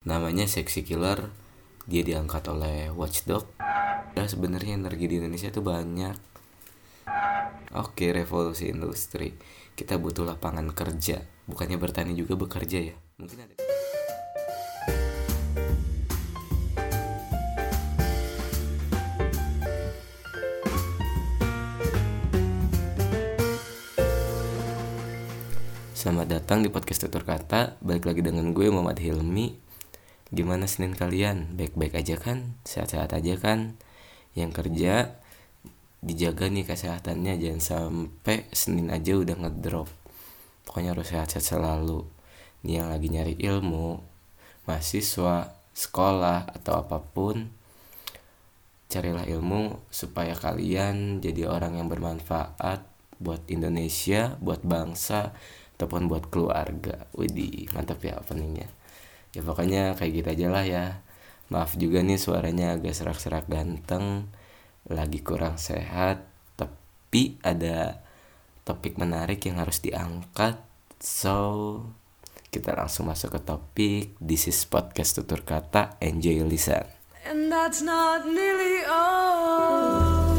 namanya Sexy Killer. Dia diangkat oleh Watchdog. Dan sebenarnya energi di Indonesia tuh banyak. Oke revolusi industri. Kita butuh lapangan kerja. Bukannya bertani juga bekerja ya? Mungkin ada. Selamat datang di podcast tutur kata. Balik lagi dengan gue Muhammad Hilmi Gimana Senin kalian? Baik-baik aja kan? Sehat-sehat aja kan? Yang kerja Dijaga nih kesehatannya Jangan sampai Senin aja udah ngedrop Pokoknya harus sehat-sehat selalu Nih yang lagi nyari ilmu Mahasiswa Sekolah Atau apa pun Carilah ilmu Supaya kalian jadi orang yang bermanfaat Buat Indonesia Buat bangsa ataupun buat keluarga. Widih, mantap ya openingnya. Ya pokoknya kayak gitu aja lah ya. Maaf juga nih suaranya agak serak-serak ganteng, lagi kurang sehat, tapi ada topik menarik yang harus diangkat. So, kita langsung masuk ke topik. This is podcast tutur kata. Enjoy listen. And that's not nearly all.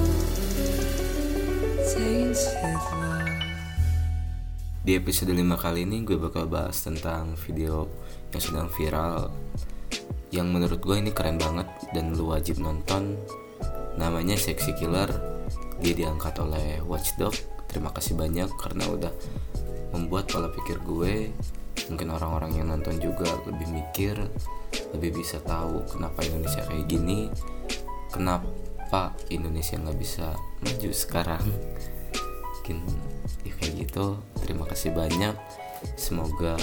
Love. Di episode 5 kali ini gue bakal bahas tentang video yang sedang viral. Yang menurut gue ini keren banget dan lu wajib nonton. Namanya Sexy Killer. Dia diangkat oleh Watchdog Terima kasih banyak karena udah membuat pola pikir gue. Mungkin orang-orang yang nonton juga lebih mikir Lebih bisa tahu kenapa Indonesia kayak gini Kenapa Indonesia nggak bisa maju sekarang Mungkin ya kayak gitu. Terima kasih banyak. Semoga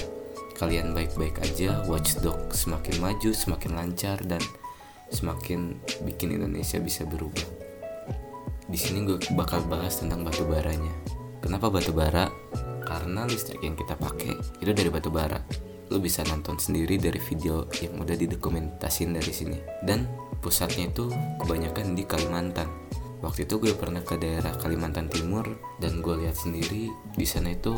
kalian baik-baik aja. Watchdog semakin maju semakin lancar dan semakin bikin Indonesia bisa berubah. Di sini gue bakal bahas tentang batu baranya. Kenapa batu bara? Karena listrik yang kita pakai itu dari batu bara. Lo bisa nonton sendiri dari video yang udah didokumentasin dari sini. Dan pusatnya itu kebanyakan di Kalimantan waktu itu gue pernah ke daerah Kalimantan Timur dan gue lihat sendiri di sana itu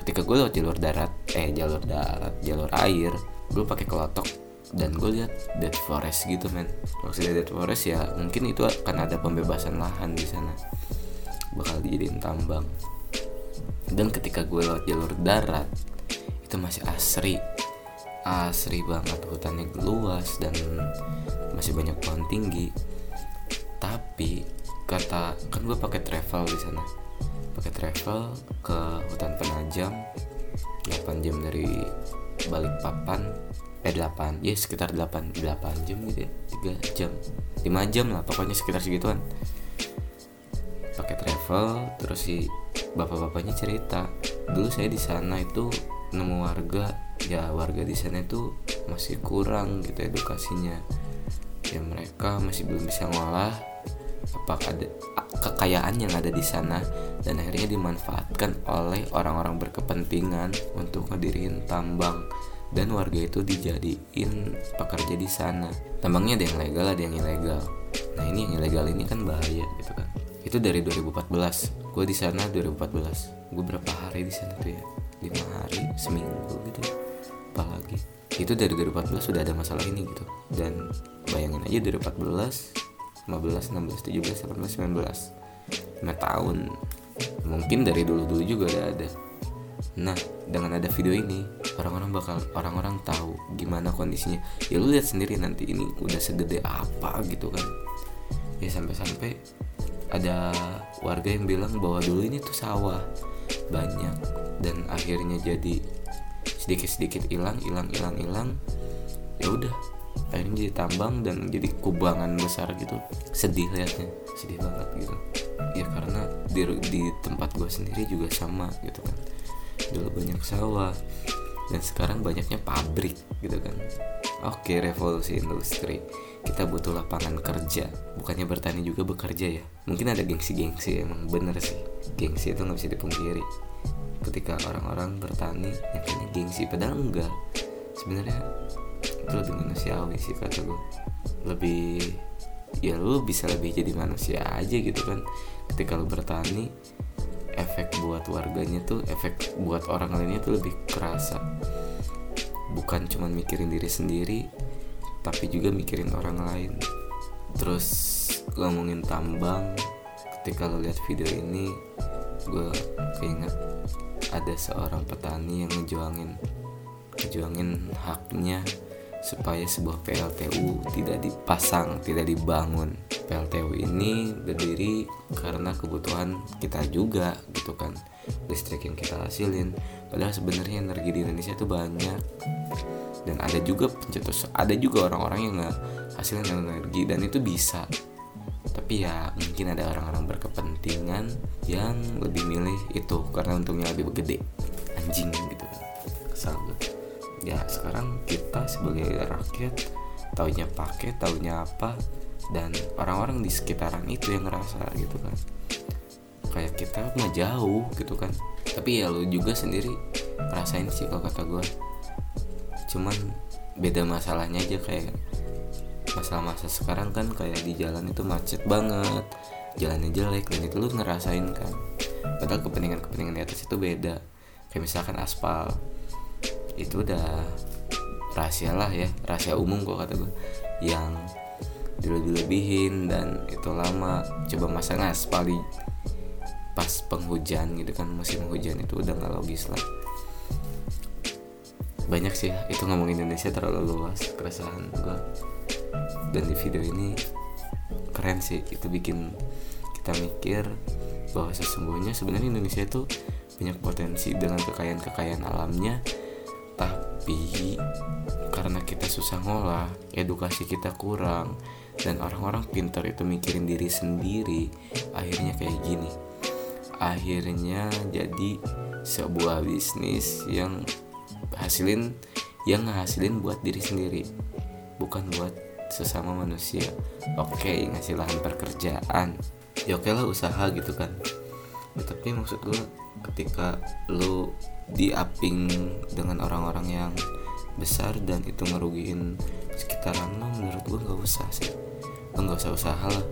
ketika gue lewat jalur darat eh jalur darat jalur air gue pakai kelotok dan gue lihat dead forest gitu men. Maksudnya dead forest ya mungkin itu akan ada pembebasan lahan di sana. Bakal dijadiin tambang. Dan ketika gue lewat jalur darat itu masih asri. Asri banget hutannya luas dan masih banyak pohon tinggi kata kan gue pakai travel di sana. Pakai travel ke hutan penajam 8 jam dari balik papan eh 8 ya sekitar 8 8 jam gitu ya 3 jam 5 jam lah pokoknya sekitar segituan. Pakai travel terus si bapak-bapaknya cerita dulu saya di sana itu nemu warga. Ya warga di sana itu masih kurang gitu edukasinya. Ya mereka masih belum bisa ngolah apa ada kekayaan yang ada di sana dan akhirnya dimanfaatkan oleh orang-orang berkepentingan untuk ngedirin tambang. Dan warga itu dijadiin pekerja di sana. Tambangnya ada yang legal ada yang ilegal. Nah ini yang ilegal ini kan bahaya gitu kan. Itu dari 2014 gue di sana 2014 gue berapa hari di sana tuh ya? Lima hari seminggu gitu apalagi. Itu dari 2014 sudah ada masalah ini gitu. Dan bayangin aja 2014 15, 16, 17, 18, 19 5 tahun mungkin dari dulu-dulu juga udah ada. Nah dengan ada video ini orang-orang bakal orang-orang tahu gimana kondisinya. Ya lu lihat sendiri nanti ini udah segede apa gitu kan. Ya sampai-sampai ada warga yang bilang bahwa dulu ini tuh sawah banyak dan akhirnya jadi sedikit-sedikit hilang hilang hilang hilang. Ya udah akhirnya jadi tambang dan jadi kubangan besar gitu. Sedih liatnya sedih banget gitu. Ya karena di, di tempat gue sendiri juga sama gitu kan. Dulu banyak sawah dan sekarang banyaknya pabrik gitu kan. Oke revolusi industri. Kita butuh lapangan kerja. Bukannya bertani juga bekerja ya. Mungkin ada gengsi-gengsi emang bener sih. Gengsi itu nggak bisa dipungkiri. Ketika orang-orang bertani ya kayaknya gengsi padahal enggak. Sebenarnya itu lebih manusiawi sih kata gue lebih ya lu bisa lebih jadi manusia aja gitu kan. Ketika lu bertani efek buat warganya tuh efek buat orang lainnya tuh lebih kerasa. Bukan cuma mikirin diri sendiri tapi juga mikirin orang lain. Terus ngomongin tambang ketika lo lihat video ini gue keinget ada seorang petani yang ngejuangin ngejuangin haknya supaya sebuah PLTU tidak dipasang, tidak dibangun. PLTU ini berdiri karena kebutuhan kita juga gitu kan. Listrik yang kita hasilin. Padahal sebenarnya energi di Indonesia itu banyak. Dan ada juga pencetus, ada juga orang-orang yang hasilin energi dan itu bisa. Tapi ya mungkin ada orang-orang berkepentingan yang lebih milih itu karena untungnya lebih gede. Anjing gitu kan. Kesal ya sekarang kita sebagai rakyat taunya pakai taunya apa dan orang-orang di sekitaran itu yang ngerasa gitu kan. Kayak kita mah jauh gitu kan. Tapi ya lu juga sendiri rasain sih kalau kata gue cuman beda masalahnya aja kayak masalah masa sekarang kan kayak di jalan itu macet banget jalannya jelek dan itu lu ngerasain kan. Padahal kepentingan-kepentingan di atas itu beda. Kayak misalkan aspal itu udah rahasia lah ya rahasia umum kok kata gue yang dilebih-lebihin dan itu lama. Coba masang aspal di pas penghujan gitu kan musim hujan itu udah nggak logis lah. Banyak sih itu ngomong Indonesia terlalu luas keresahan gue dan di video ini keren sih itu bikin kita mikir bahwa sesungguhnya sebenarnya Indonesia itu banyak potensi dengan kekayaan-kekayaan alamnya tapi karena kita susah ngolah edukasi kita kurang dan orang-orang pintar itu mikirin diri sendiri akhirnya kayak gini. Akhirnya jadi sebuah bisnis yang hasilin yang ngehasilin buat diri sendiri bukan buat sesama manusia. Oke okay, ngasih lahan pekerjaan ya oke okay lah usaha gitu kan ya, tapi maksud gue ketika lo diaping dengan orang-orang yang besar dan itu ngerugiin sekitaran lo menurut gue nggak usah sih. Lo nggak usah usaha lah.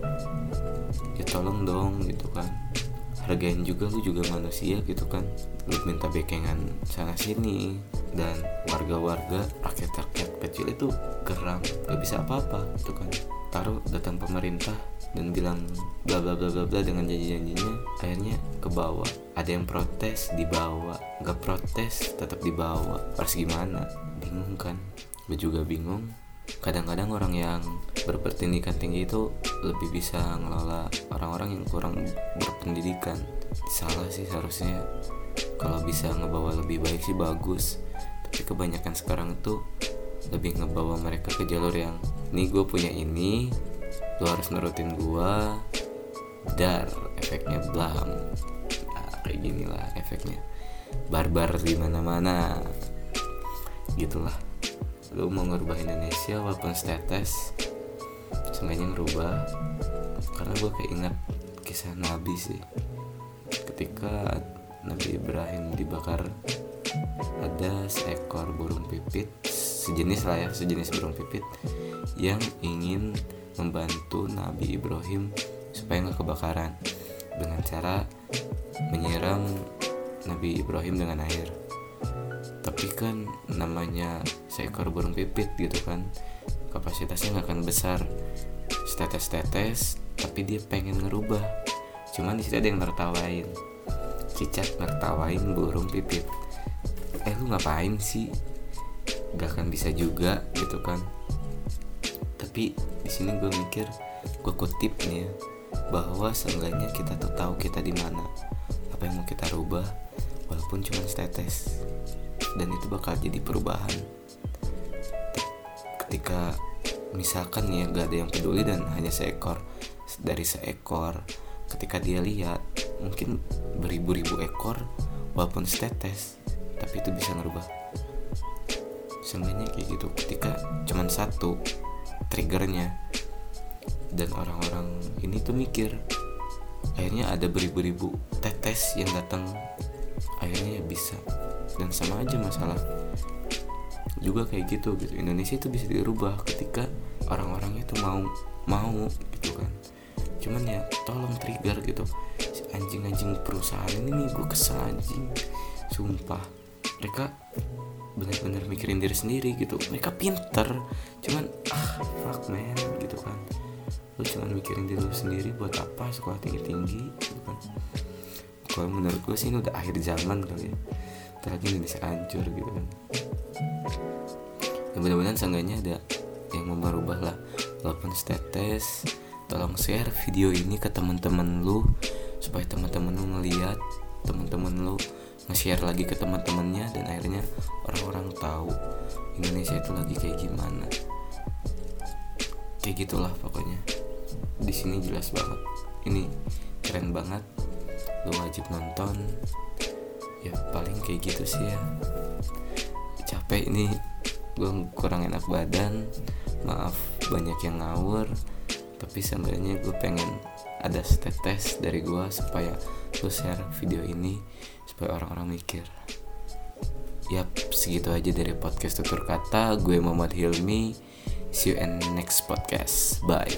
Ya tolong dong gitu kan. Hargain juga lu juga manusia gitu kan. Lu minta bekengan sana sini dan warga-warga rakyat-rakyat kecil itu geram. Gak bisa apa-apa gitu kan taruh datang pemerintah dan bilang bla bla bla bla bla dengan janji-janjinya akhirnya ke bawah. Ada yang protes dibawa nggak protes tetap dibawa harus gimana? Bingung kan? Gue juga bingung. Kadang-kadang orang yang berpendidikan tinggi itu lebih bisa ngelola orang-orang yang kurang berpendidikan. Salah sih seharusnya. Kalau bisa ngebawa lebih baik sih bagus. Tapi kebanyakan sekarang tuh lebih ngebawa mereka ke jalur yang nih gue punya ini lu harus nurutin gua. Dar efeknya blam. Nah, kayak gini lah efeknya. Barbar di mana mana gitulah. Lu mau ngerubah Indonesia walaupun status semuanya ngerubah karena gue keinget kisah Nabi sih. Ketika Nabi Ibrahim dibakar ada seekor burung pipit sejenis lah ya sejenis burung pipit yang ingin membantu Nabi Ibrahim supaya nggak kebakaran dengan cara menyiram Nabi Ibrahim dengan air. Tapi kan namanya seekor burung pipit gitu kan kapasitasnya nggak akan besar. Tetes-tetes tapi dia pengen ngerubah. Cuman di situ ada yang tertawain cicak ngertawain burung pipit. Eh lu ngapain sih gak akan bisa juga gitu kan. Tapi di sini gue mikir gue kutip nih ya bahwa seenggaknya kita tuh tahu kita di mana apa yang mau kita rubah walaupun cuma setetes. Dan itu bakal jadi perubahan. Ketika misalkan ya gak ada yang peduli dan hanya seekor dari seekor ketika dia lihat mungkin beribu-ribu ekor walaupun setetes tapi itu bisa ngerubah seenggaknya kayak gitu ketika cuman satu triggernya dan orang-orang ini tuh mikir akhirnya ada beribu-ribu tetes yang datang akhirnya ya bisa. Dan sama aja masalah juga kayak gitu gitu. Indonesia itu bisa dirubah ketika orang-orang itu mau mau gitu kan. Cuman ya tolong trigger gitu. Anjing-anjing perusahaan ini nih gue kesel anjing. Sumpah mereka benar-benar mikirin diri sendiri gitu. Mereka pinter cuman ah fuck man gitu kan. Lu cuman mikirin diri lu sendiri buat apa sekolah tinggi tinggi gitu kan. Kalau menurut gue sih ini udah akhir zaman kali ya. Lagi Indonesia hancur gitu kan. Ya mudah-mudahan seenggaknya ada yang mau merubah lah. Walaupun status tolong share video ini ke teman-teman lu supaya teman-teman lu ngeliat teman-teman lu nge-share lagi ke teman-temannya dan akhirnya orang-orang tahu Indonesia itu lagi kayak gimana. Kayak gitulah pokoknya. Di sini jelas banget. Ini keren banget. Lo wajib nonton. Ya paling kayak gitu sih ya. Capek ini. Gue kurang enak badan. Maaf banyak yang ngawur. Tapi sebenarnya gue pengen ada tetes dari gue supaya lo share video ini supaya orang-orang mikir Yap, segitu aja dari podcast tutur kata. Gue Muhammad Hilmi. See you in next podcast. Bye.